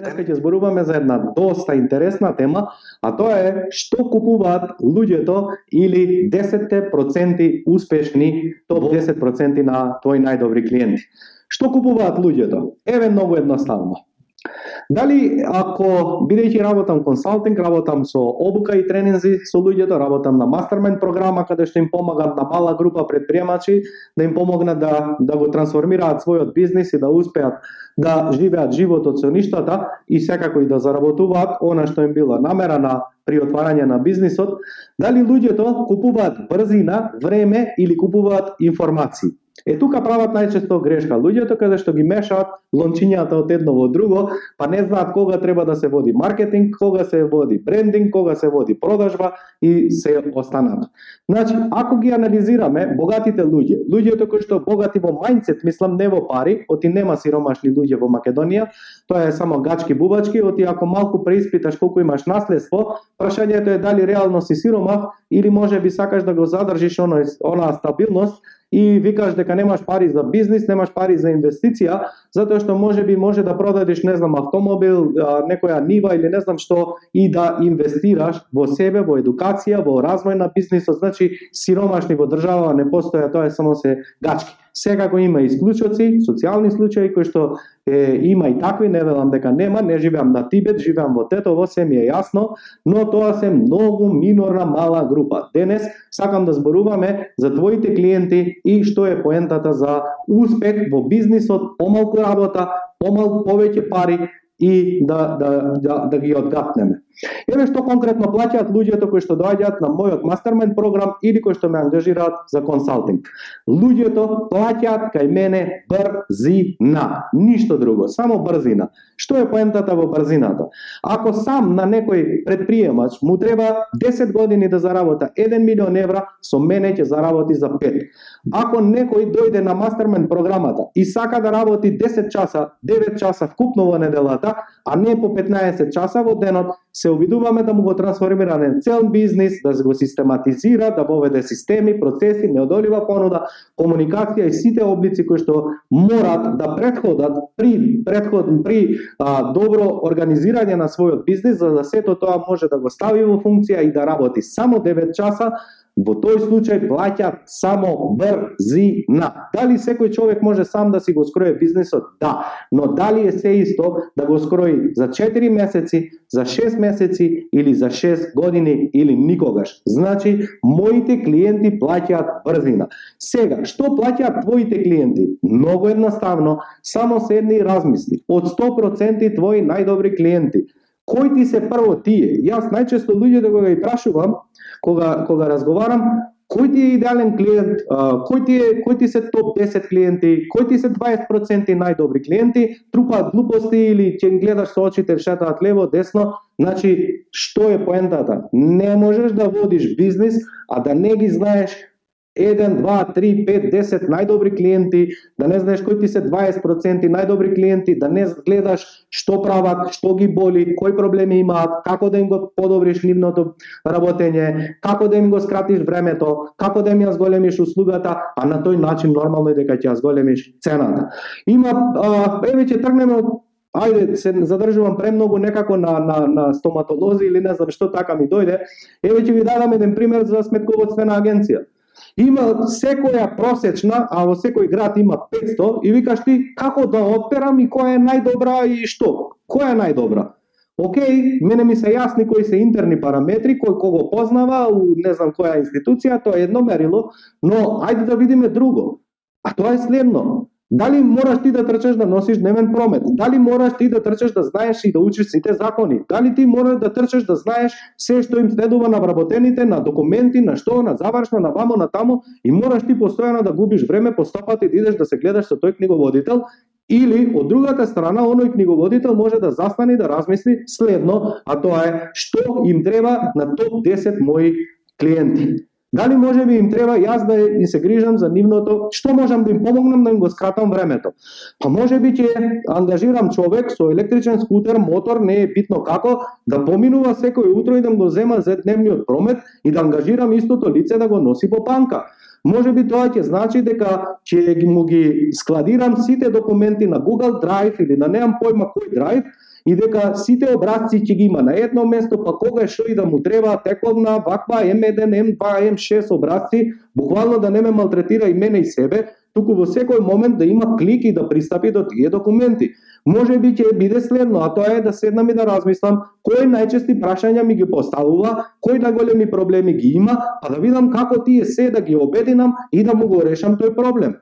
Денеска ќе зборуваме за една доста интересна тема, а тоа е што купуваат луѓето или 10% успешни топ 10% на твои најдобри клиенти. Што купуваат луѓето? Еве многу едноставно. Дали ако бидејќи работам консалтинг, работам со обука и тренинзи со луѓето, работам на мастермен програма каде што им помагам на мала група предприемачи да им помогнат да да го трансформираат својот бизнис и да успеат да живеат животот со ништата и секако и да заработуваат она што им била намерана при отварање на бизнисот, дали луѓето купуваат брзина, време или купуваат информации? Е тука прават најчесто грешка луѓето каде што ги мешаат лончињата од едно во друго, па не знаат кога треба да се води маркетинг, кога се води брендинг, кога се води продажба и се останат. Значи, ако ги анализираме богатите луѓе, луѓето кои што богати во мајндсет, мислам не во пари, оти нема сиромашни луѓе во Македонија, тоа е само гачки бубачки, оти ако малку преиспиташ колку имаш наследство, прашањето е дали реално си сиромах или може би сакаш да го задржиш оној, онаа стабилност и викаш дека немаш пари за бизнис, немаш пари за инвестиција, затоа што може би може да продадеш, не знам, автомобил, некоја нива или не знам што и да инвестираш во себе, во едукација, во развој на бизнисот. Значи, сиромашни во држава не постоја, тоа е само се гачки. Секако има и исклучоци, социјални случаи кои што е, има и такви, не велам дека нема, не живеам на Тибет, живеам во Тетово, се ми е јасно, но тоа се многу минорна мала група. Денес сакам да зборуваме за твоите клиенти и што е поентата за успех во бизнисот, помалку работа, помалку повеќе пари и да, да, да, да ги одгатнеме. Еве што конкретно плаќаат луѓето кои што доаѓаат на мојот мастермен програм или кои што ме ангажираат за консалтинг. Луѓето плаќаат кај мене брзина, ништо друго, само брзина. Што е поентата во брзината? Ако сам на некој предприемач му треба 10 години да заработа 1 милион евра, со мене ќе заработи за 5. Ако некој дојде на мастермен програмата и сака да работи 10 часа, 9 часа вкупно во неделата, а не по 15 часа во денот, се обидуваме да му го трансформираме цел бизнис, да го систематизира, да поведе системи, процеси, неодолива понуда, комуникација и сите облици кои што морат да предходат при предход при а, добро организирање на својот бизнис, за да сето тоа може да го стави во функција и да работи само 9 часа, Во тој случај плаќа само брзина. Дали секој човек може сам да си го скрои бизнисот? Да. Но дали е се исто да го скрои за 4 месеци, за 6 месеци или за 6 години или никогаш? Значи, моите клиенти плаќаат брзина. Сега, што плаќаат твоите клиенти? Многу едноставно, само седни и размисли. Од 100% твои најдобри клиенти, кој ти се прво тие? Јас најчесто луѓето да кога ги прашувам, кога кога разговарам, кој ти е идеален клиент, кој ти е кој ти се топ 10 клиенти, кој ти се 20% најдобри клиенти, трупаат глупости или ќе гледаш со очите шетаат лево, десно, значи што е поентата? Не можеш да водиш бизнис а да не ги знаеш 1, 2, 3, 5, 10 најдобри клиенти, да не знаеш кои ти се 20% најдобри клиенти, да не гледаш што прават, што ги боли, кои проблеми имаат, како да им го подобриш нивното работење, како да им го скратиш времето, како да им ја зголемиш услугата, а на тој начин нормално е дека ќе ја зголемиш цената. Има, еве ќе тргнеме од ајде се задржувам премногу некако на, на, на стоматолози или не знам што така ми дојде, еве ќе ви дадам еден пример за сметководствена агенција. Има секоја просечна, а во секој град има 500 и викаш ти како да отперам и која е најдобра и што? Која е најдобра? Океј, мене ми се јасни кои се интерни параметри, кој кого познава, у не знам која институција, тоа е едно мерило, но ајде да видиме друго. А тоа е следно. Дали мораш ти да трчаш да носиш дневен промет? Дали мораш ти да трчаш да знаеш и да учиш сите закони? Дали ти мораш да трчаш да знаеш се што им следува на вработените, на документи, на што, на завршно, на вамо, на тамо и мораш ти постојано да губиш време по стопати да идеш да се гледаш со тој книговодител Или, од другата страна, оној книговодител може да застане и да размисли следно, а тоа е што им треба на топ 10 мои клиенти. Дали може би им треба јас да им се грижам за нивното, што можам да им помогнам да им го скратам времето? Па може би ќе ангажирам човек со електричен скутер, мотор, не е битно како, да поминува секој утро и да го зема за дневниот промет и да ангажирам истото лице да го носи по панка. Може би тоа ќе значи дека ќе му ги складирам сите документи на Google Drive или на неам појма кој Drive и дека сите образци ќе ги има на едно место, па кога што и да му треба тековна, ваква M1, M2, M6 образци, буквално да не ме малтретира и мене и себе, туку во секој момент да има клик и да пристапи до тие документи. Може би ќе биде следно, а тоа е да седнам и да размислам кои најчести прашања ми ги поставува, кои најголеми проблеми ги има, па да видам како тие се да ги обединам и да му го решам тој проблем.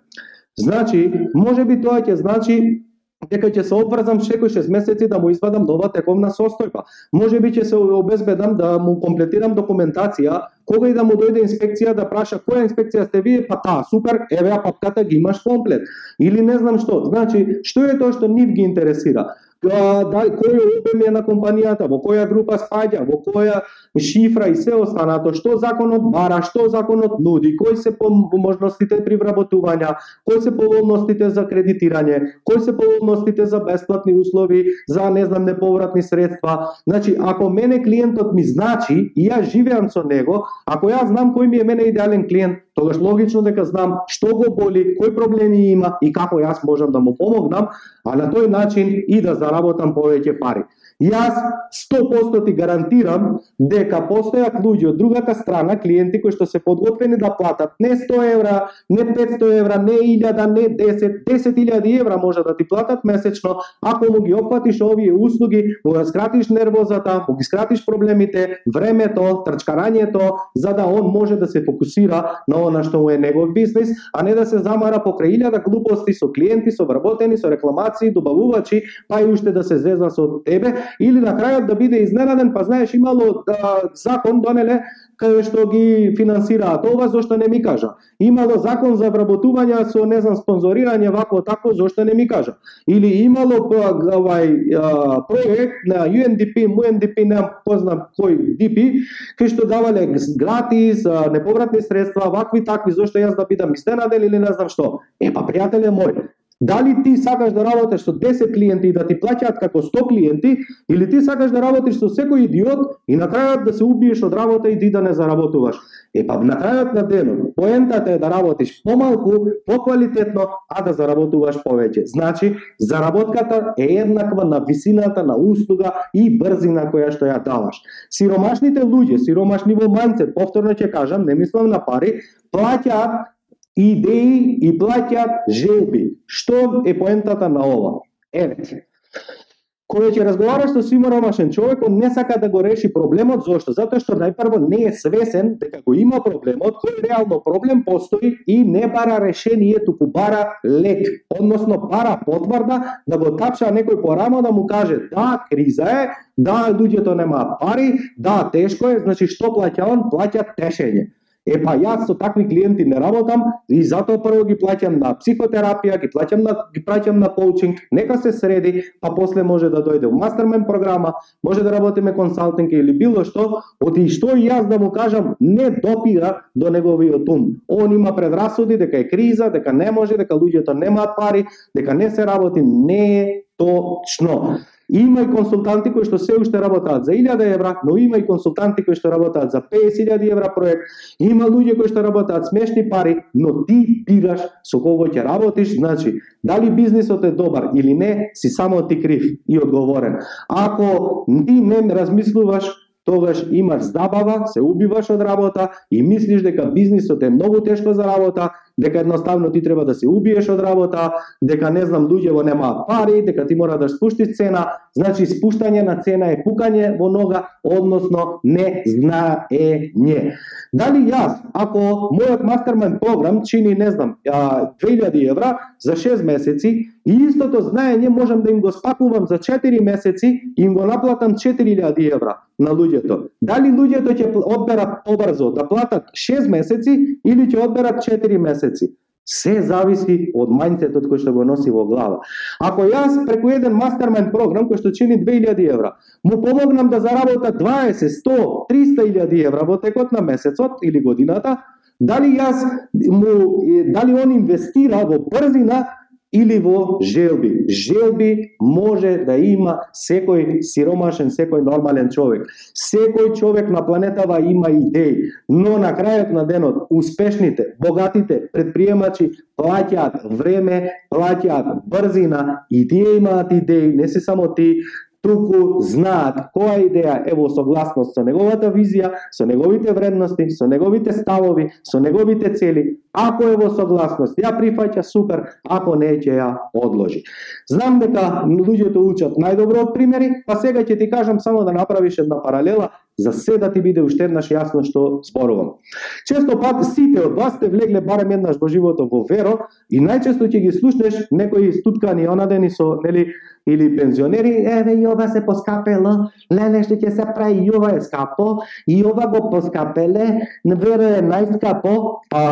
Значи, може би тоа ќе значи дека ќе се обврзам секој 6 месеци да му извадам нова тековна состојба. Може би ќе се обезбедам да му комплетирам документација, кога и да му дојде инспекција да праша која инспекција сте вие, па таа, супер, еве папката ги имаш комплет. Или не знам што. Значи, што е тоа што нив ги интересира? Да, кој обем е на компанијата, во која група спаѓа, во која шифра и се останато, што законот бара, што законот нуди, кои се можностите при вработувања, кои се поволностите за кредитирање, кои се поволностите за бесплатни услови, за не знам неповратни средства. Значи, ако мене клиентот ми значи и јас живеам со него, ако јас знам кој ми е мене идеален клиент, тогаш логично дека знам што го боли, кои проблеми има и како јас можам да му помогнам, а на тој начин и да заработам повеќе пари. Јас 100% ти гарантирам дека постојат луѓе од другата страна, клиенти кои што се подготвени да платат не 100 евра, не 500 евра, не 1000, не 10, 10.000 евра може да ти платат месечно, ако му ги опфатиш овие услуги, му ги скратиш нервозата, му ги скратиш проблемите, времето, трчкарањето, за да он може да се фокусира на она што му е негов бизнис, а не да се замара покрај илјада глупости со клиенти, со вработени, со рекламации, добавувачи, па и уште да се зезна со тебе или на крајот да биде изненаден, па знаеш имало да, закон донеле кај што ги финансираат ова, зошто не ми кажа. Имало закон за вработување со не знам спонзорирање вако тако, зошто не ми кажа. Или имало па, овај проект на UNDP, MUNDP, не познам кој DP, кај што давале гратис, неповратни средства, вакви такви, зошто јас да бидам изненаден или не знам што. Е па пријателе мој, Дали ти сакаш да работиш со 10 клиенти и да ти плаќаат како 100 клиенти, или ти сакаш да работиш со секој идиот и на крајот да се убиеш од работа и ти да не заработуваш. Е па на крајот на денот, поентата е да работиш помалку, поквалитетно, а да заработуваш повеќе. Значи, заработката е еднаква на висината на услуга и брзина која што ја даваш. Сиромашните луѓе, сиромашни во манце, повторно ќе кажам, не мислам на пари, плаќаат идеи и плаќаат желби. Што е поентата на ова? Еве. Кога ќе разговараш со симоромашен човек, он не сака да го реши проблемот, зошто? Затоа што најпрво не е свесен дека го има проблемот, кој реално проблем постои и не бара решение, туку бара лек, односно бара потврда да го тапша некој по рамо да му каже да, криза е, да, луѓето нема пари, да, тешко е, значи што плаќа он? Плаќа тешење. Е па јас со такви клиенти не работам и затоа прво ги плаќам на психотерапија, ги плаќам на ги праќам на коучинг, нека се среди, па после може да дојде у мастермен програма, може да работиме консалтинг или било што, оти што и јас да му кажам не допира до неговиот ум. Он има предрасуди дека е криза, дека не може, дека луѓето немаат пари, дека не се работи, не е точно. Има и консултанти кои што се уште работаат за 1000 евра, но има и консултанти кои што работаат за 50.000 евра проект. Има луѓе кои што работаат смешни пари, но ти бираш со кого ќе работиш, значи дали бизнисот е добар или не, си само ти крив и одговорен. Ако ти не размислуваш тогаш имаш забава, се убиваш од работа и мислиш дека бизнисот е многу тешко за работа, дека едноставно ти треба да се убиеш од работа, дека не знам луѓето нема пари, дека ти мора да спуштиш цена, значи спуштање на цена е пукање во нога, односно не знаење. Дали јас, ако мојот мастермен програм чини, не знам, 2000 евра за 6 месеци, и истото знаење можам да им го спакувам за 4 месеци и им го наплатам 4000 евра на луѓето. Дали луѓето ќе одберат побрзо да платат 6 месеци или ќе одберат 4 месеци? Месеци. Се зависи од мајндсетот кој што го носи во глава. Ако јас преку еден мастермен програм кој што чини 2000 евра, му помогнам да заработа 20, 100, 300 евра во текот на месецот или годината, дали јас му дали он инвестира во брзина или во желби. Желби може да има секој сиромашен, секој нормален човек. Секој човек на планетава има идеи, но на крајот на денот успешните, богатите предприемачи плаќаат време, плаќаат брзина и тие имаат идеи, не се само ти, туку знаат која идеја е во согласност со неговата визија, со неговите вредности, со неговите ставови, со неговите цели. Ако е во согласност, ја прифаќа супер, ако не ќе ја одложи. Знам дека луѓето учат најдобро од примери, па сега ќе ти кажам само да направиш една паралела за се да ти биде уште еднаш јасно што зборувам. Често пат сите од вас сте влегле барем еднаш во живото во веро и најчесто ќе ги слушнеш некои стуткани онадени со нели или пензионери, еве и ова се поскапело, леле што ќе се прави и ова е скапо, и ова го поскапеле, веро е најскапо, а,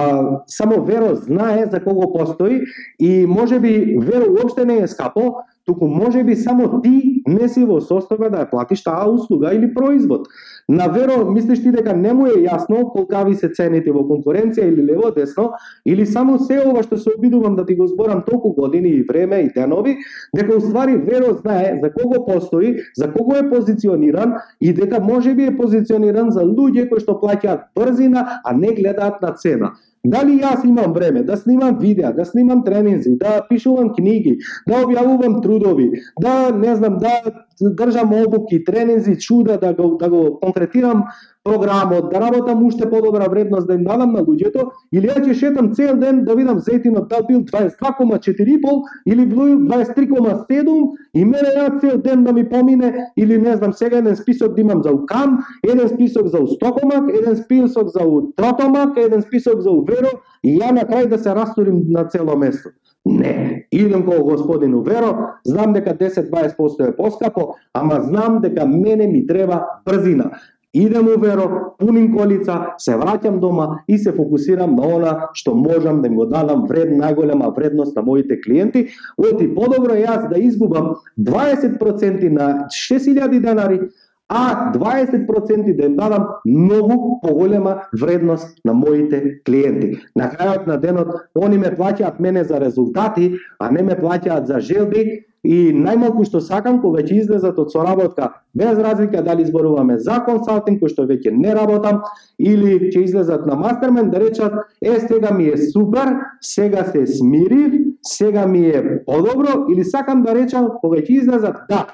само веро знае за кого постои и може би веро уопште не е скапо, туку може би само ти не си во состојба да ја платиш таа услуга или производ. На веро мислиш ти дека не му е јасно колкави се цените во конкуренција или лево десно, или само се ова што се обидувам да ти го зборам толку години и време и денови, дека уствари веро знае за кого постои, за кого е позициониран и дека може би е позициониран за луѓе кои што плаќаат брзина, а не гледаат на цена. Дали јас имам време да снимам видеа, да снимам тренинзи, да пишувам книги, да објавувам трудови, да не знам, да држам обуки, тренинзи, чуда, да го, да го конкретирам програмот, да работам уште подобра вредност да им дадам на луѓето, или ја ќе шетам цел ден да видам зетинот да бил 22,4 пол или бил 23,7 и мене ја цел ден да ми помине или не знам сега еден список да имам за укам, еден список за устокомак, еден список за утротомак, еден список за уверо и ја на крај да се растурим на цело место. Не, идем кога господин Уверо, знам дека 10-20% е поскапо, ама знам дека мене ми треба брзина. Идем уверо, пуним колица, се враќам дома и се фокусирам на она што можам да им го дадам вред, најголема вредност на моите клиенти. Оти подобро е јас да изгубам 20% на 6000 денари, а 20% да им дадам многу поголема вредност на моите клиенти. На крајот на денот, они ме плаќаат мене за резултати, а не ме плаќаат за желби, И најмалку што сакам кога ќе излезат од соработка, без разлика дали зборуваме за консалтинг кој што веќе не работам или ќе излезат на мастермен да речат е сега ми е супер, сега се смирив, сега ми е подобро или сакам да речам кога ќе излезат да,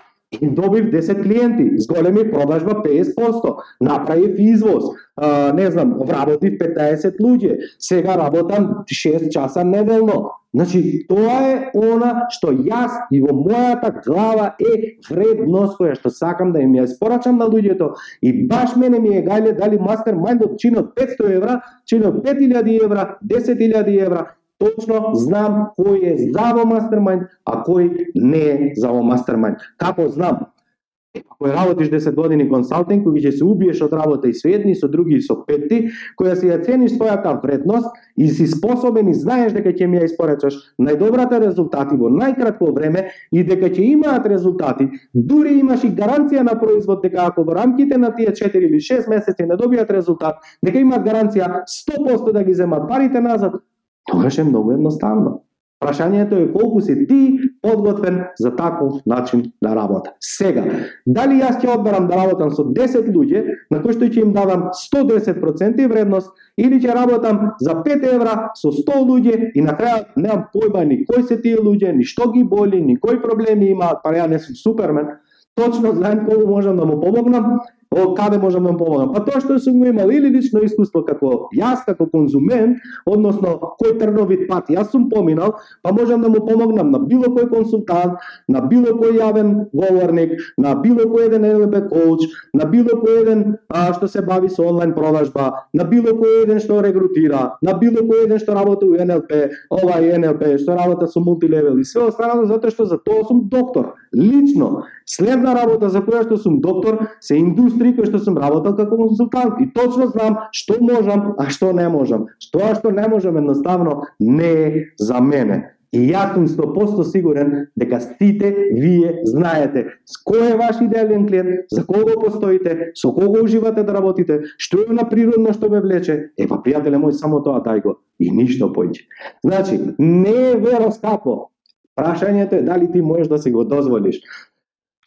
добив 10 клиенти, зголеми продажба 50%, направив извоз, а, не знам, вработив 15 луѓе, сега работам 6 часа неделно. Значи, тоа е она што јас и во мојата глава е вредност која што сакам да им ја испорачам на луѓето и баш мене ми е гајле дали мастер мајндот чинот 500 евра, чинот 5000 евра, 10000 евра, точно знам кој е за во мастермајнд, а кој не е за во мастермајнд. Како знам? Ако работиш 10 години консалтинг, кој ќе се убиеш од работа и со едни, со други и со петти, која си ја цениш својата вредност и си способен и знаеш дека ќе ми ја испорачаш најдобрата резултати во најкратко време и дека ќе имаат резултати, дури имаш и гаранција на производ дека ако во рамките на тие 4 или 6 месеци не добијат резултат, дека имаат гаранција 100% да ги земат парите назад, Тогаш е многу едноставно. Прашањето е колку си ти подготвен за таков начин да работа. Сега, дали јас ќе одберам да работам со 10 луѓе, на кои што ќе им давам 110% вредност, или ќе работам за 5 евра со 100 луѓе и на крај немам појба ни кои се тие луѓе, ни што ги боли, ни кои проблеми имаат, па ја не сум супермен, точно знаем колку можам да му помогнам О, каде можам да помогам? Па тоа што сум го имал или лично искуство како јас како конзумент, односно кој трновит пат јас сум поминал, па можам да му помогнам на било кој консултант, на било кој јавен говорник, на било кој еден NLP коуч, на било кој еден а, што се бави со онлайн продажба, на било кој еден што регрутира, на било кој еден што работи у NLP, овај NLP, што работа со мултилевел и све останало затоа што за тоа сум доктор. Лично, следна работа за која што сум доктор се индустрија индустрии кој што сум работел како консултант и точно знам што можам, а што не можам. Што а што не можам едноставно не е за мене. И јас сум 100% сигурен дека сите вие знаете кој е ваш идеален клиент, за кого постоите, со кого уживате да работите, што е на природно што ве влече. Епа пријателе мој, само тоа дај го. И ништо поиќе. Значи, не е веро скапо. Прашањето е дали ти можеш да си го дозволиш.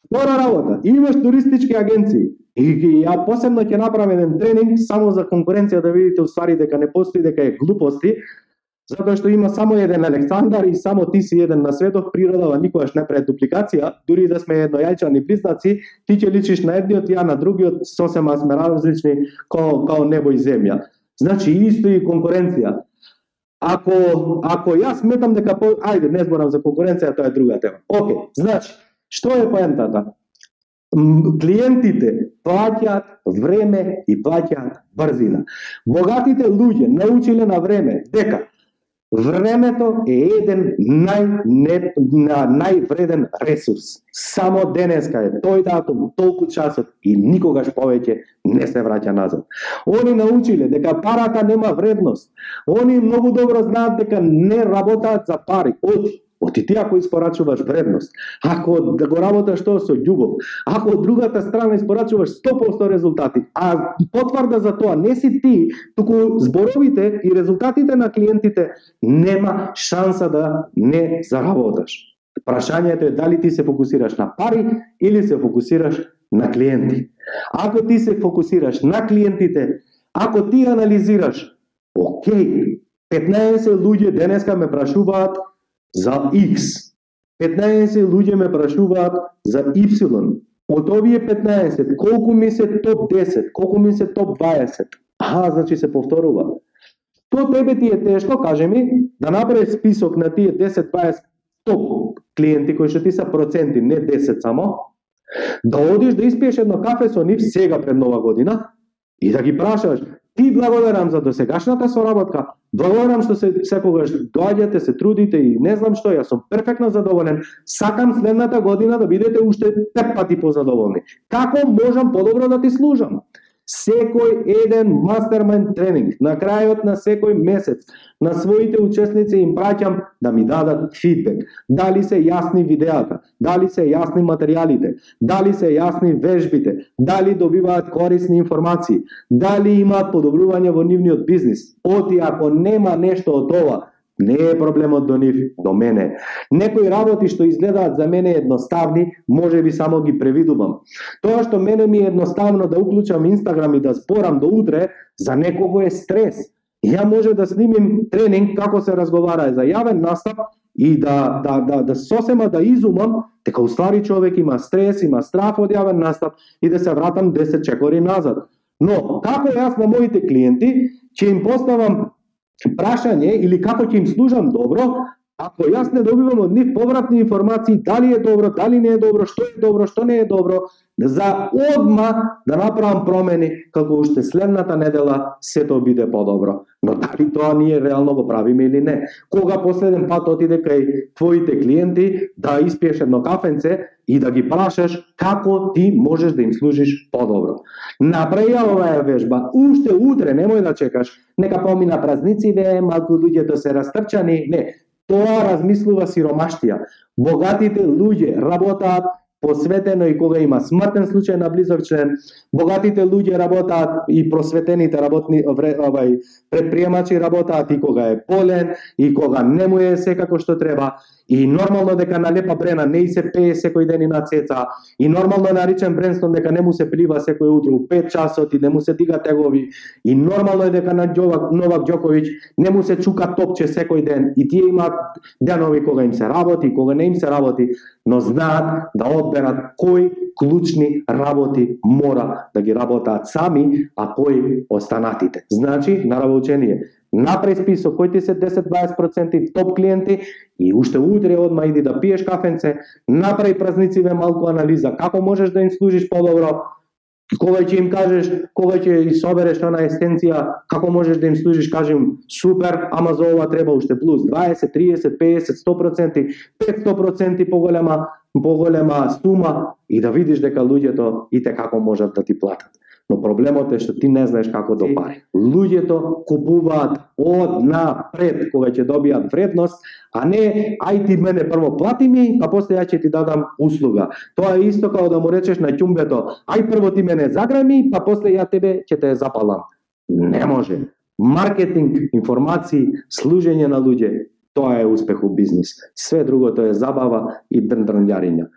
Втора работа, имаш туристички агенции. И, и ја посебно ќе направам еден тренинг само за конкуренција да видите уствари дека не постои, дека е глупости, затоа што има само еден Александар и само ти си еден на светот, природава никогаш не прави дупликација, дури да сме еднојајчани признаци, ти ќе личиш на едниот, ја на другиот, сосема сме различни као, као небо и земја. Значи исто и конкуренција. Ако ако јас сметам дека по... ајде не зборам за конкуренција, тоа е друга тема. Океј, значи што е поентата? клиентите плаќаат време и плаќаат брзина. Богатите луѓе научиле на време дека Времето е еден нај, не, на, највреден ресурс. Само денеска е тој датум, толку часот и никогаш повеќе не се враќа назад. Они научиле дека парата нема вредност. Они многу добро знаат дека не работаат за пари. Оди. Оти ти ако испорачуваш вредност, ако да го работаш тоа со љубов, ако од другата страна испорачуваш 100% резултати, а потврда за тоа не си ти, туку зборовите и резултатите на клиентите нема шанса да не заработаш. Прашањето е дали ти се фокусираш на пари или се фокусираш на клиенти. Ако ти се фокусираш на клиентите, ако ти анализираш, окей, 15 луѓе денеска ме прашуваат за X. 15 луѓе ме прашуваат за Y. Од овие 15, колку ми се топ 10, колку ми се топ 20? Аха, значи се повторува. Тоа тебе ти е тешко, каже ми, да направиш список на тие 10-20 топ клиенти кои што ти се проценти, не 10 само, да одиш да испиеш едно кафе со нив сега пред нова година и да ги прашаш, ти благодарам за досегашната соработка, Благодарам што се секогаш доаѓате, се трудите и не знам што, јас сум перфектно задоволен. Сакам следната година да бидете уште пет пати позадоволни. Како можам подобро да ти служам? Секој еден мастермен тренинг, на крајот на секој месец, на своите учесници им праќам да ми дадат фидбек. Дали се јасни видеата, дали се јасни материјалите, дали се јасни вежбите, дали добиваат корисни информации, дали имаат подобрување во нивниот бизнис. Оти ако нема нешто од ова, Не е проблемот до нив, до мене. Некои работи што изгледаат за мене едноставни, може би само ги превидувам. Тоа што мене ми е едноставно да уклучам Инстаграм и да зборам до утре, за некого е стрес. Ја може да снимим тренинг како се разговара за јавен настап и да, да, да, да сосема да изумам дека устари човек има стрес, има страф од јавен настап и да се вратам 10 чекори назад. Но, како јас на моите клиенти, ќе им поставам прашање или како ќе им служам добро, ако јас не добивам од нив повратни информации дали е добро, дали не е добро, што е добро, што не е добро, за одма да направам промени како уште следната недела сето биде подобро. Но дали тоа ние реално го правиме или не? Кога последен пат отиде кај твоите клиенти да испиеш едно кафенце и да ги прашаш како ти можеш да им служиш подобро. Направи оваа вежба, уште утре, немој да чекаш, нека помина празнициве, малку луѓето се растрчани, не, тоа размислува сиромаштија. Богатите луѓе работаат посветено и кога има смртен случај на близок член, богатите луѓе работаат и просветените работни овај предприемачи работаат и кога е полен и кога не му е секако што треба и нормално дека на лепа брена не и се пее секој ден и на цеца. И нормално на Ричен Бренстон дека не му се плива секој утро. У 5 часот и не му се дига тегови. И нормално е дека на Джовак, Новак Ѓоковиќ не му се чука топче секој ден. И тие имаат денови кога им се работи, кога не им се работи, но знаат да одберат кои клучни работи мора да ги работаат сами, а кои останатите. Значи, на учение, направи список кои ти се 10-20% топ клиенти и уште утре одма иди да пиеш кафенце, направи празнициве малку анализа, како можеш да им служиш подобро, кога ќе им кажеш, кога ќе и собереш на есенција, како можеш да им служиш, кажем, супер, ама за ова треба уште плюс 20, 30, 50, 100%, 500% поголема поголема сума и да видиш дека луѓето и те како можат да ти платат. Но проблемот е што ти не знаеш како да пари. Луѓето купуваат од напред кога ќе добијат вредност, а не ај ти мене прво плати ми, а после ја ќе ти дадам услуга. Тоа е исто како да му речеш на ќумбето, ај прво ти мене заграми, па после ја тебе ќе те запалам. Не може. Маркетинг, информации, служење на луѓе, тоа е успех у бизнис. Све другото е забава и дрндрнјариња.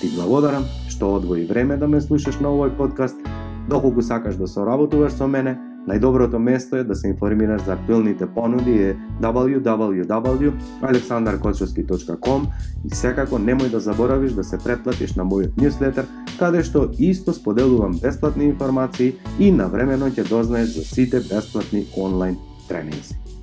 Ти благодарам што одвои време да ме слушаш на овој подкаст Доколку сакаш да соработуваш со мене, најдоброто место е да се информираш за актуелните понуди е www.aleksandarkočovski.com и секако немој да заборавиш да се претплатиш на мојот ньюслетер, каде што исто споделувам бесплатни информации и навремено ќе дознаеш за сите бесплатни онлайн тренинзи.